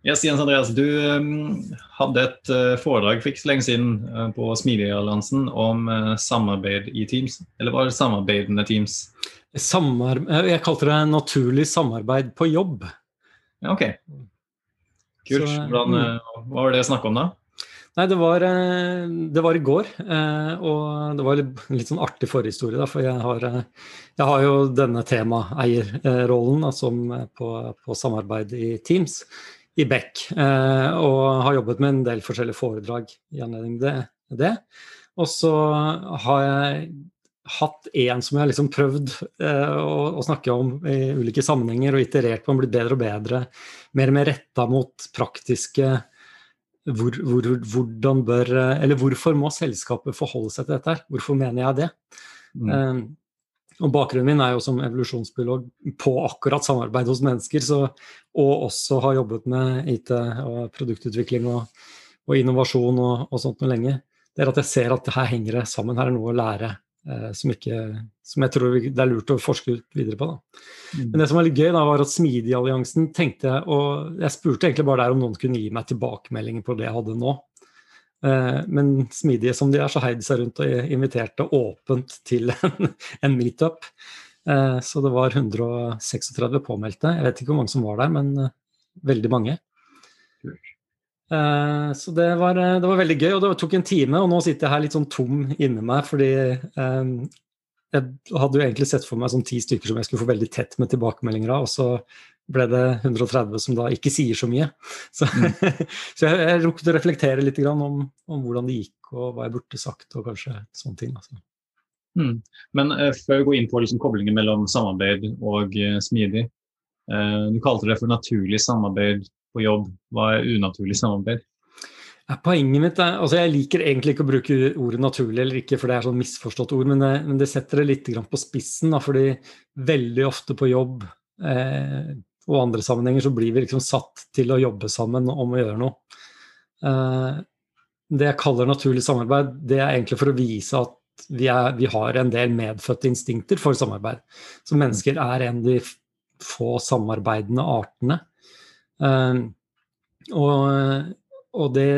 Yes, Jens Andreas, du um, hadde et uh, foredrag for ikke så lenge siden uh, på Smidigalliansen om uh, samarbeid i Teams. Eller var det samarbeidende Teams? Samar jeg kalte det naturlig samarbeid på jobb. Ja, ok. Kult. Så, Hvordan, mm. hva var det snakk om da? Nei, det var, det var, i går. Og det var litt, litt sånn artig forhistorie, da, for jeg har, jeg har jo denne temaeierrollen som på, på samarbeid i Teams i Beck, eh, og har jobbet med en del forskjellige foredrag i anledning til det. Og så har jeg hatt én som jeg har liksom prøvd eh, å, å, snakke om i ulike sammenhenger og iterert på, og blitt bedre og bedre. Mer og mer retta mot praktiske hvor, hvor, hvordan bør Eller hvorfor må selskapet forholde seg til dette her? Hvorfor mener jeg det? Mm. Og Bakgrunnen min er jo som evolusjonsbiolog på akkurat samarbeid hos mennesker, så, og også har jobbet med IT og produktutvikling og, og innovasjon og, og, sånt noe lenge. Det er at jeg ser at her henger det sammen. Her er noe å lære eh, som, ikke, som, jeg tror det er lurt å forske ut videre på. Da. Mm. Men det som var litt gøy, da, var at Smidig-alliansen tenkte og Jeg spurte egentlig bare der om noen kunne gi meg tilbakemeldinger på det jeg hadde nå. Eh, men smidige som de er, så heide de seg rundt og inviterte åpent til en, en meetup. Eh, så det var 136 påmeldte. Jeg vet ikke hvor mange som var der, men eh, veldig mange. Så det var, det var, veldig gøy, og det tok en time. Og nå sitter jeg her litt sånn tom inni meg, fordi jeg hadde jo egentlig sett for meg sånn ti stykker som jeg skulle få veldig tett med tilbakemeldinger av. Og så ble det 130 som da ikke sier så mye. Så, mm. så jeg, jeg rukket å reflektere litt om, om, hvordan det gikk og hva jeg burde sagt, og kanskje sånne ting. Altså. Mm. Men uh, før vi går inn på liksom, koblingen mellom samarbeid og uh, smidig, uh, du kalte det for naturlig samarbeid på jobb. Hva er unaturlig samarbeid? Ja, poenget mitt er, altså Jeg liker egentlig ikke å bruke ordet naturlig eller ikke, for det er sånn misforstått ord, men det, men det setter det litt på spissen. Da, fordi veldig ofte på jobb eh, og andre sammenhenger så blir vi liksom satt til å jobbe sammen om å gjøre noe. Eh, det jeg kaller naturlig samarbeid, det er egentlig for å vise at vi, er, vi har en del medfødte instinkter for samarbeid. Så mennesker er en av de få samarbeidende artene. Eh, og, og det,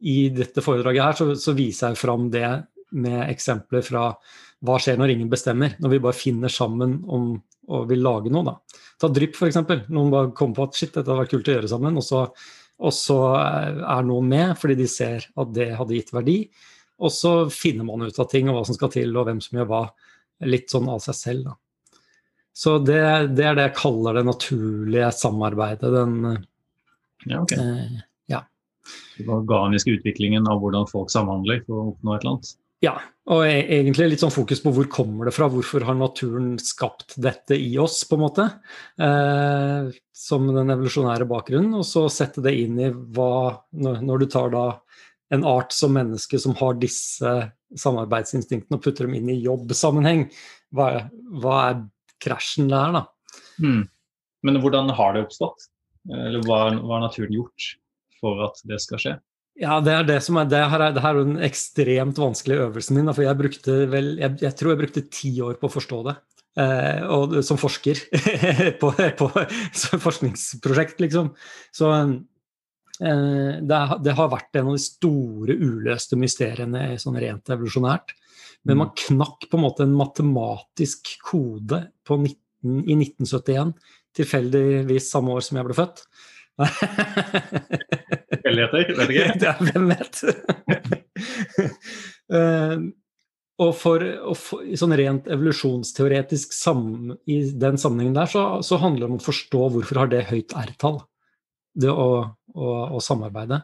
i dette foredraget her så, så viser jeg fram det med eksempler fra hva skjer når ingen bestemmer? Når vi bare finner sammen om å vil lage noe. da. Ta drypp, f.eks. Noen bare kommer på at shit, dette hadde vært kult å gjøre sammen. Og så, og så, er noen med fordi de ser at det hadde gitt verdi. Og så finner man ut av ting og hva som skal til, og hvem som gjør hva. Litt sånn av seg selv. da. Så det, det er det jeg kaller det naturlige samarbeidet. Den, ja, okay. eh, ja. Den organiske utviklingen av hvordan folk samhandler for å oppnå et eller annet? Ja, og e- egentlig litt sånn fokus på hvor kommer det fra, hvorfor har naturen skapt dette i oss, på en måte. Eh, som den evolusjonære bakgrunnen, og så sette det inn i hva Når du tar da en art som menneske som har disse samarbeidsinstinktene, og putter dem inn i jobbsammenheng, hva, hva er krasjen der, da? Mm. Men hvordan har det oppstått? Eller hva, hva har naturen gjort for at det skal skje? Ja, det er det som er Det her er, det her er den ekstremt vanskelige øvelsen min. For jeg brukte vel Jeg, jeg tror jeg brukte ti år på å forstå det. Eh, og som forsker på, på forskningsprosjekt, liksom. Så eh, det, det, har vært en av de store uløste mysteriene sånn rent evolusjonært. Men man mm. knakk på en måte en matematisk kode 19, i 1971, tilfeldigvis samme år som jeg ble født. Tilfeldigheter? Vet ikke. ja, hvem vet? uh, og for, og for, sånn rent evolusjonsteoretisk sammen, i den sammenhengen der, så, så, handler det om å forstå hvorfor har det høyt R-tall, det å, å, å samarbeide.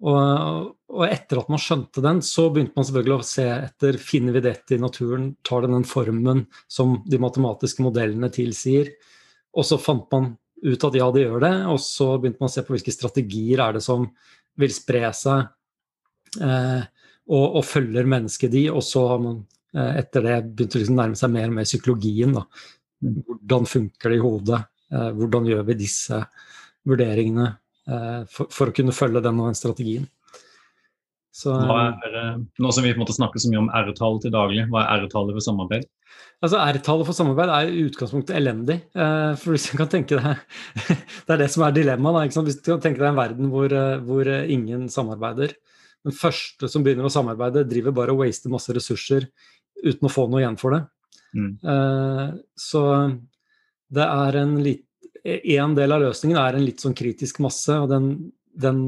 Og, og, etter at man skjønte den, så begynte man selvfølgelig å se etter finner vi dette i naturen, tar det den formen som de matematiske modellene tilsier. Og så fant man ut at ja, de gjør det. Og så begynte man å se på hvilke strategier er det som vil spre seg, eh, og, og, følger mennesket de. Og så har man eh, etter det begynt å liksom nærme seg mer og mer psykologien. Da. Hvordan funker det i hodet? Eh, hvordan gjør vi disse vurderingene eh, for, for, å kunne følge den og den strategien? Så, er, nå som vi på en måte snakker så mye om R-tall til daglig, hva er R-tallet for samarbeid? Altså R-tallet for samarbeid er i utgangspunktet elendig. For hvis du kan tenke deg, Det er det som er dilemmaet. Hvis du kan tenke deg en verden hvor, hvor ingen samarbeider. Den første som begynner å samarbeide, driver bare og waster masse ressurser uten å få noe igjen for det. Mm. Så det er en litt En del av løsningen er en litt sånn kritisk masse, og den, den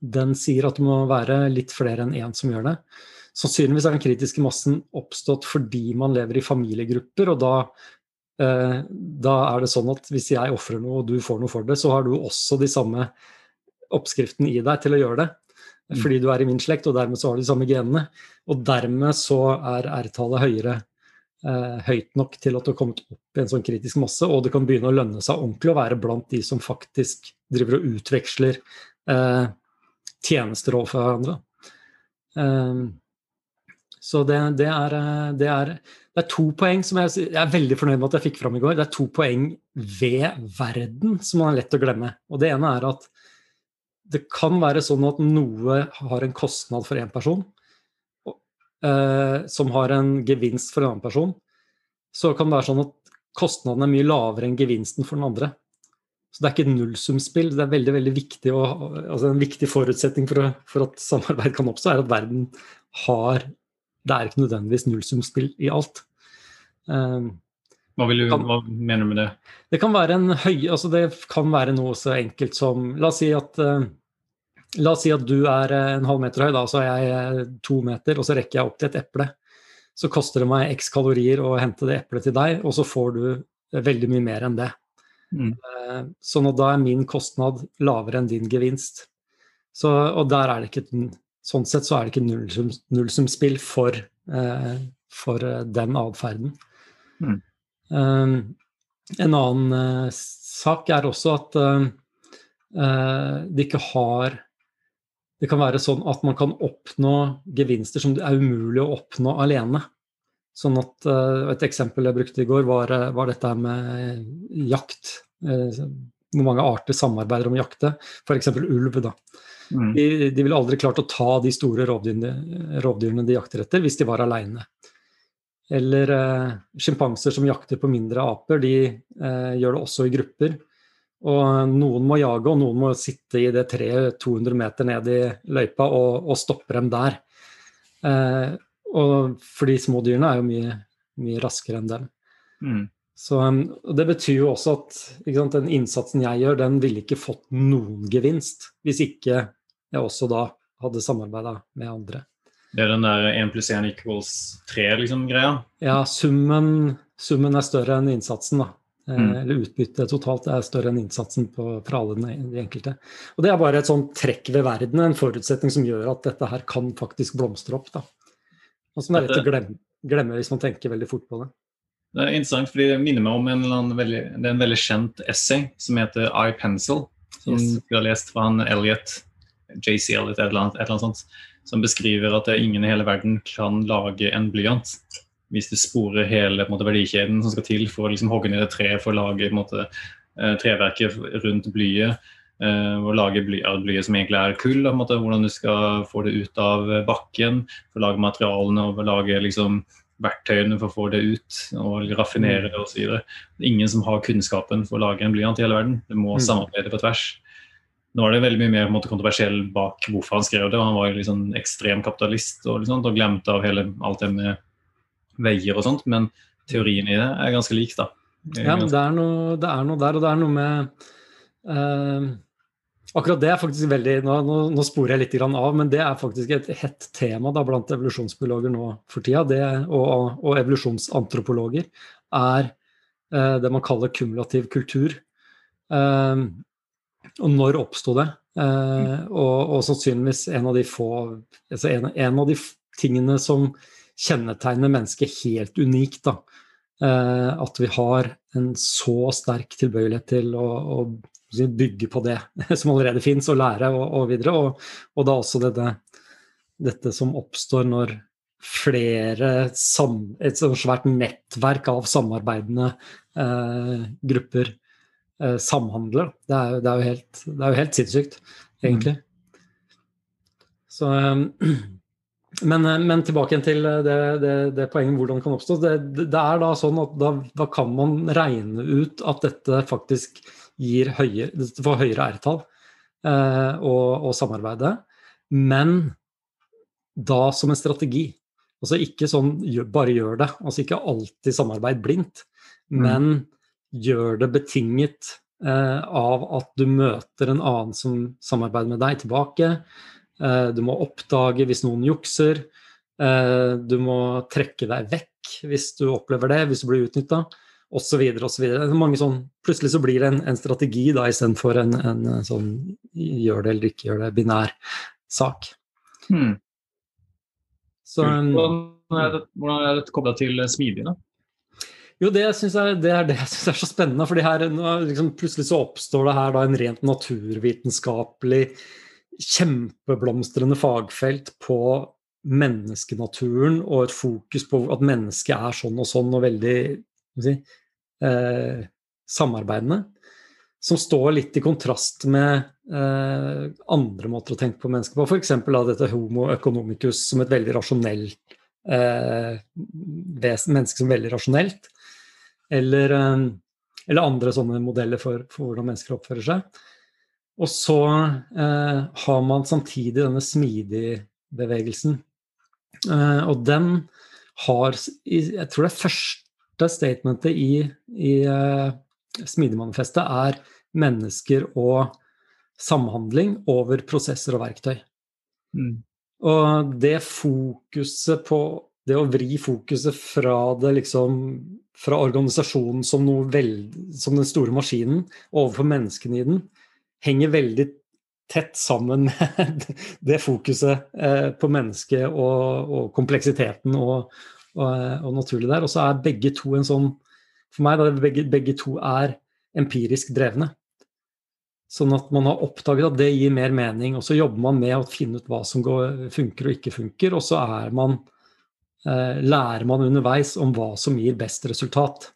den sier at det må være litt flere enn én som gjør det. Sannsynligvis er den kritiske massen oppstått fordi man lever i familiegrupper, og da, eh, da er det sånn at hvis jeg ofrer noe og du får noe for det, så har du også de samme oppskriftene i deg til å gjøre det. Mm. Fordi du er i min slekt, og dermed så har du de samme genene. Og dermed så er R-tallet høyere. Eh, høyt nok til at du har kommet opp i en sånn kritisk masse, og det kan begynne å lønne seg ordentlig å være blant de som faktisk driver og utveksler eh, tjenester overfor hverandre. Um, så det, det, er, det, er, det, er, to poeng som jeg, jeg, er veldig fornøyd med at jeg fikk fram i går. Det er to poeng ved verden som man er lett å glemme. Og Det ene er at det kan være sånn at noe har en kostnad for én person, uh, som har en gevinst for en annen person. Så kan det være sånn at kostnaden er mye lavere enn gevinsten for den andre. Så det er ikke et nullsumspill. Det er veldig veldig viktig og, altså En viktig forutsetning for, å, for, at samarbeid kan oppstå, er at verden har Det er ikke nødvendigvis nullsumspill i alt. Um, hva, du, kan, hva, mener du med det? Det kan være en høy, altså det kan være noe så enkelt som La oss si at, uh, la oss si at du er en halv meter høy, da, så er jeg to meter, og så rekker jeg opp til et eple. Så koster det meg x kalorier å hente det eplet til deg, og så får du veldig mye mer enn det. Mm. Eh, sånn at da er min kostnad lavere enn din gevinst. Så, og der er det ikke Sånn sett så er det ikke nullsum, nullsumspill for, eh, for eh, den atferden. Mm. Um, en annen uh, sak er også at uh, det ikke har Det kan være sånn at man kan oppnå gevinster som det er umulig å oppnå alene. Sånn at uh, Et eksempel jeg brukte i går, var, var dette med jakt. Uh, hvor mange arter samarbeider om å jakte. F.eks. ulv. da. Mm. De, de ville aldri klart å ta de store rovdyrene, rovdyrene de jakter etter, hvis de var aleine. Eller eh, sjimpanser som jakter på mindre aper, de gjør det også i grupper. Og noen må jage, og noen må sitte i det treet 200 meter ned i løypa og, og stoppe dem der. Eh, og for de små dyrene er jo mye, mye raskere enn dem. Mm. Så og Det betyr jo også at sant, den innsatsen jeg gjør, den ville ikke fått noen gevinst hvis ikke jeg også da hadde samarbeida med andre. Det er den der 1 pluss 1 equals 3-greia? Liksom, ja, summen, summen, er større enn innsatsen. da. Eh, mm. Eller utbyttet totalt er større enn innsatsen på, fra alle de enkelte. Og Det er bare et sånt trekk ved verden, en forutsetning som gjør at dette her kan faktisk blomstre opp. da. Og som er lett å glemme, glemme, hvis man tenker veldig fort på det. Det er interessant, fordi det minner meg om en, veldig, det er en veldig kjent essay som heter I Pencil, som yes. vi har lest fra han Elliot, JC Elliot, et eller, annet, et eller annet sånt, som beskriver at ingen i hele verden kan lage en blyant hvis du sporer hele måte, verdikjeden som skal til for å liksom, hogge ned et tre for å lage måte, eh, treverket rundt blyet. Uh, og lage bly, blyet som egentlig er kull. Måte, hvordan du skal få det ut av bakken. For å lage materialene og lage liksom, verktøyene for å få det ut og raffinere det osv. Ingen som har kunnskapen for å lage en blyant i hele verden. Det må mm. samarbeide på tvers. Nå er det veldig mye mer måte, kontroversiell bak hvorfor han skrev det. Han var liksom ekstrem kapitalist og, liksom, og glemte av hele, alt det med veier og sånt. Men teorien i det er ganske lik, da. Ja, men det er, noe, det er noe der, og det er noe med uh, Akkurat det er faktisk veldig Nå, nå, sporer jeg litt av, men det er faktisk et hett tema da, blant evolusjonsbiologer nå for tida. Det, og, og, evolusjonsantropologer er eh, det man kaller kumulativ kultur. Eh, og når oppsto det? Eh, og, og, sannsynligvis en av de få altså en, en, av de tingene som kjennetegner mennesket helt unikt. da. Eh, at vi har en så sterk tilbøyelighet til å, å bygge på det som allerede fins, og lære og, og videre. Og, og, da også dette, dette som oppstår når flere sam, Et sånt svært nettverk av samarbeidende eh, grupper eh, samhandler. Det er, det, er helt, det er, jo helt, sinnssykt, egentlig. Mm. Så, men, men, tilbake til det, det, det poenget hvordan det kan oppstå. Det, det, er da sånn at da, da, kan man regne ut at dette faktisk gir høyere, får høyere R-tall eh, og, og samarbeide. Men da som en strategi. Altså ikke sånn bare gjør det. Altså ikke alltid samarbeid blindt, mm. men gjør det betinget eh, av at du møter en annen som samarbeider med deg tilbake. Eh, du må oppdage hvis noen jukser. Eh, du må trekke deg vekk hvis du opplever det, hvis du blir utnytta. Osv. osv. Så plutselig så blir det en, en strategi da istedenfor en, en sånn gjør det eller ikke gjør det, binær sak. Hmm. Så, hvordan er det, hvordan er det kobla til smidig? da? Jo, det, jeg, det er det jeg syns er så spennende. fordi her, liksom, Plutselig så oppstår det her da en rent naturvitenskapelig, kjempeblomstrende fagfelt på menneskenaturen og et fokus på at mennesket er sånn og sånn og veldig si, eh, samarbeidene. Som står litt i kontrast med eh, andre måter å tenke på mennesker på. F.eks. dette homo economicus som et veldig rasjonelt eh, menneske som veldig rasjonelt. Eller, eh, eller, andre sånne modeller for, for, hvordan mennesker oppfører seg. Og så eh, har man samtidig denne smidig-bevegelsen. Eh, og den har Jeg tror det er første statementet i, i uh, Smidig-manifestet er mennesker og samhandling over prosesser og verktøy. Mm. Og det fokuset på Det å vri fokuset fra det liksom fra organisasjonen som, veld, som den store maskinen overfor menneskene i den, henger veldig tett sammen med det fokuset eh, på mennesket og, og kompleksiteten og, og, og, naturlig der. Og så er begge to en sånn For meg da begge, begge to er empirisk drevne. Sånn at man har oppdaget at det gir mer mening, og så jobber man med å finne ut hva som går, funker og ikke funker, og så er man, eh, lærer man underveis om hva som gir best resultat.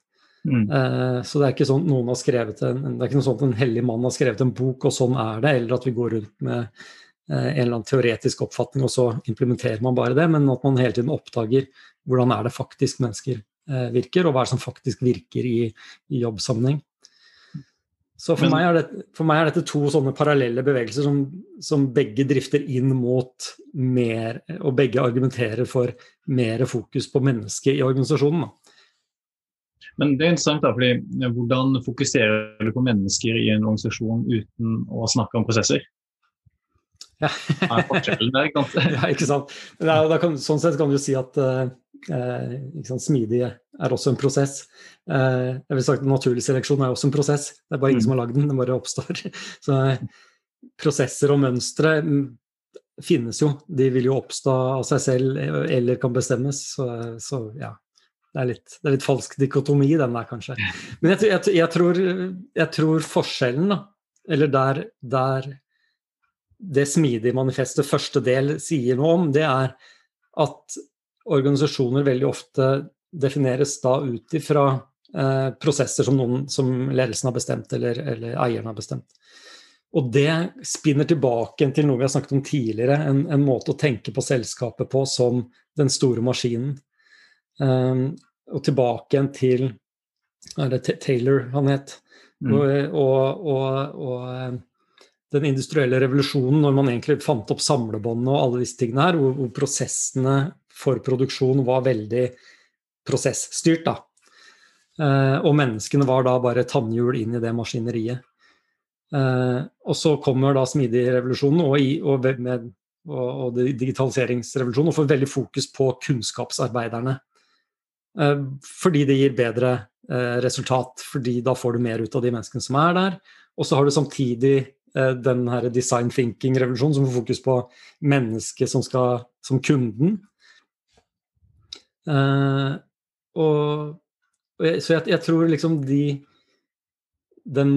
Mm. Eh, så det er ikke sånn noen har skrevet en, det er ikke noe at en hellig mann har skrevet en bok, og sånn er det, eller at vi går rundt med eh, en eller annen teoretisk oppfatning, og så implementerer man bare det, men at man hele tiden oppdager hvordan er det faktisk mennesker eh, virker, og hva er det som faktisk virker i, i jobbsammenheng. Så for, Men, meg det, for, meg er dette to sånne parallelle bevegelser som, som, begge drifter inn mot mer Og begge argumenterer for mer fokus på mennesket i organisasjonen. Da. Men det er interessant, da, fordi hvordan fokuserer du på mennesker i en organisasjon uten å snakke om prosesser? Ja. er forskjellen der, sant? ja, ikke sant. Da, kan, sånn sett kan du si at uh, sant, smidig er også en prosess. Eh, jeg vil sagt Naturlig seleksjon er også en prosess. Det er bare ingen mm. som har lagd den, den bare oppstår. Så prosesser og mønstre mm, finnes jo. De vil jo oppstå av seg selv eller kan bestemmes. Så, så ja. Det er, litt, det er, litt, falsk dikotomi, den der, kanskje. Men jeg, jeg, jeg, tror, jeg tror, forskjellen, da, eller der, der det smidige manifestet første del sier noe om, det er at organisasjoner veldig ofte defineres da ut ifra eh, prosesser som, noen, som ledelsen har bestemt, eller, eller eieren har bestemt. Og det spinner tilbake til noe vi har snakket om tidligere, en, en måte å tenke på selskapet på som den store maskinen. Um, og tilbake igjen til er det Taylor han het. Mm. Og, og, og, og, eh, den industrielle revolusjonen, når man egentlig fant opp samlebåndene og alle disse tingene her, hvor, hvor prosessene for produksjon var veldig prosessstyrt. da. Eh, og menneskene var da bare tannhjul inn i det maskineriet. Eh, og så kommer da smidigrevolusjonen og, og, og, og digitaliseringsrevolusjonen og får veldig fokus på kunnskapsarbeiderne. Eh, fordi det gir bedre eh, resultat, fordi da får du mer ut av de menneskene som er der. Og så har du samtidig den her design thinking-revolusjonen som får fokus på mennesket som, skal, som kunden. Uh, og, så jeg, jeg, tror liksom de Den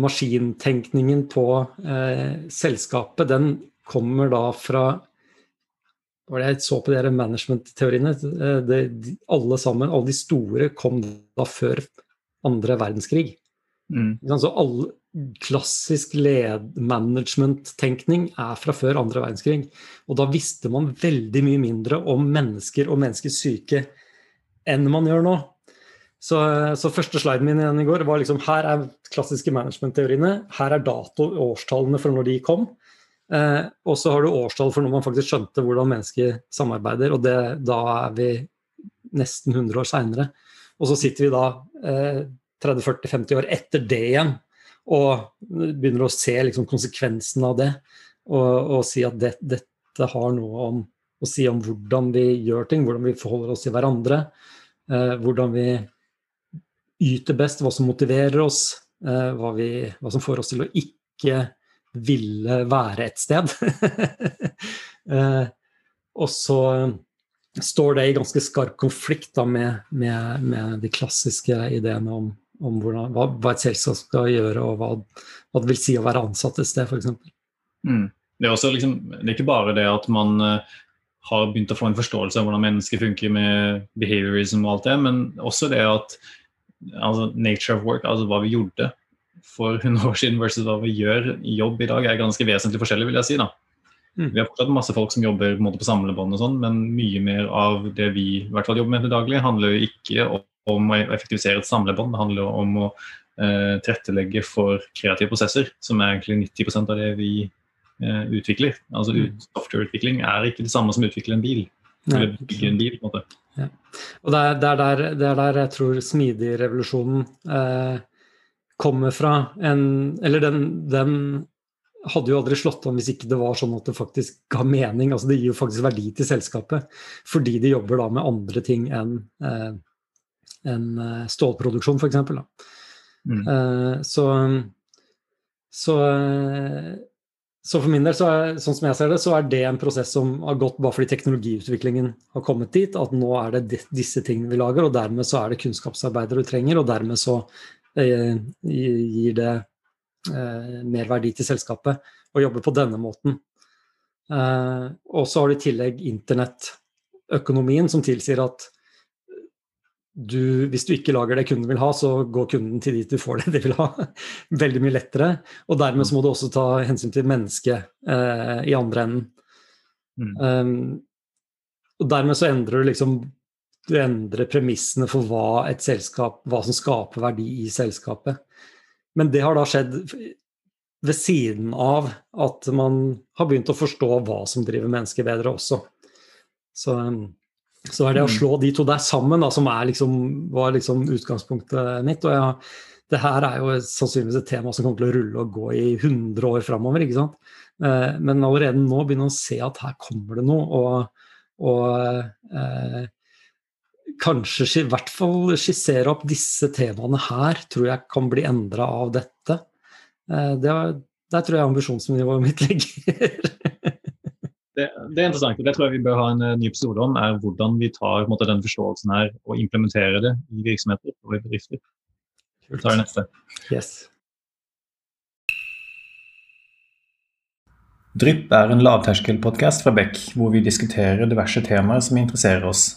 maskintenkningen på uh, selskapet, den kommer da fra var det Jeg så på de management-teoriene. Alle sammen, alle de store, kom da før andre verdenskrig. Mm. Så alle, klassisk management-tenkning er fra før andre verdenskrig. Og da visste man veldig mye mindre om mennesker og menneskers syke enn man gjør nå. Så, så første sliden min igjen i går var liksom her er klassiske management-teoriene. Her er dato, årstallene for når de kom. Eh, og så har du årstall for når man faktisk skjønte hvordan mennesker samarbeider. Og det, da er vi nesten 100 år seinere. Og så sitter vi da eh, 30-40-50 år etter det igjen og begynner å se liksom, konsekvensen av det. Og, og si at det, dette har noe om å si om hvordan vi gjør ting, hvordan vi forholder oss til hverandre. Eh, hvordan vi yter best, hva som motiverer oss, eh, hva, vi, hva, som får oss til å ikke ville være et sted. eh, og så står det i ganske skarp konflikt da, med, med, med de klassiske ideene om om hvordan, hva, hva, et selskap skal gjøre, og hva, hva, det vil si å være ansatt et sted, f.eks. Mm. Det, er liksom, det er ikke bare det at man uh, har begynt å få en forståelse av hvordan mennesker funker med behaviorism og alt det, men også det at altså, nature of work, altså hva vi gjorde for 100 år siden versus hva vi gjør i jobb i dag, er ganske vesentlig forskjellig, vil jeg si. da. Mm. Vi har fortsatt masse folk som jobber på, på samlebånd, og sånn, men mye mer av det vi i hvert fall jobber med til daglig, handler jo ikke om å effektivisere et samlebånd. Det handler om å eh, tilrettelegge for kreative prosesser, som er egentlig 90% av det vi eh, utvikler. Altså mm. Softwareutvikling er ikke det samme som å utvikle en bil. Eller bygge en bil, på en måte. Ja. Og det er, det, er der, det er, der, jeg tror smidigrevolusjonen eh, kommer fra. En, eller den, den hadde jo aldri slått an hvis ikke det var sånn at det faktisk ga mening. altså Det gir jo faktisk verdi til selskapet, fordi de jobber da med andre ting enn eh, en eh, stålproduksjon, f.eks. Mm. Eh, så, så, så for min del, så er, sånn som jeg ser det, så er det en prosess som har gått bare fordi teknologiutviklingen har kommet dit, at nå er det disse tingene vi lager, og dermed så er det kunnskapsarbeidere du trenger, og dermed så eh, gir det mer verdi til selskapet å jobbe på denne måten. Eh, og så har du i tillegg internettøkonomien, som tilsier at du, hvis du ikke lager det kunden vil ha, så går kunden til dit du får det de vil ha. Veldig mye lettere. Og dermed så må du også ta hensyn til mennesket eh, i andre enden. Mm. Um, og dermed så endrer du liksom Du endrer premissene for hva et selskap Hva som skaper verdi i selskapet. Men det har da skjedd ved siden av at man har begynt å forstå hva som driver mennesker bedre også. Så um, så er det å mm. slå de to der sammen da, som liksom, var liksom utgangspunktet mitt. og jeg, det her er jo sannsynligvis et tema som kommer til å rulle og gå i 100 år framover. ikke sant? Eh, men allerede nå begynner man å se at her kommer det noe. Og, og eh, kanskje i hvert fall skissere opp disse temaene her, tror jeg kan bli endra av dette. Eh, det, der tror jeg ambisjonsnivået mitt ligger. det, det, er interessant. Det tror jeg vi bør ha en uh, ny episode om, er hvordan vi tar måte, den forståelsen her og implementerer det i virksomheter og i bedrifter. Vi tar det neste. Yes. Drypp er en lavterskelpodkast fra Beck, hvor vi diskuterer diverse temaer som interesserer oss.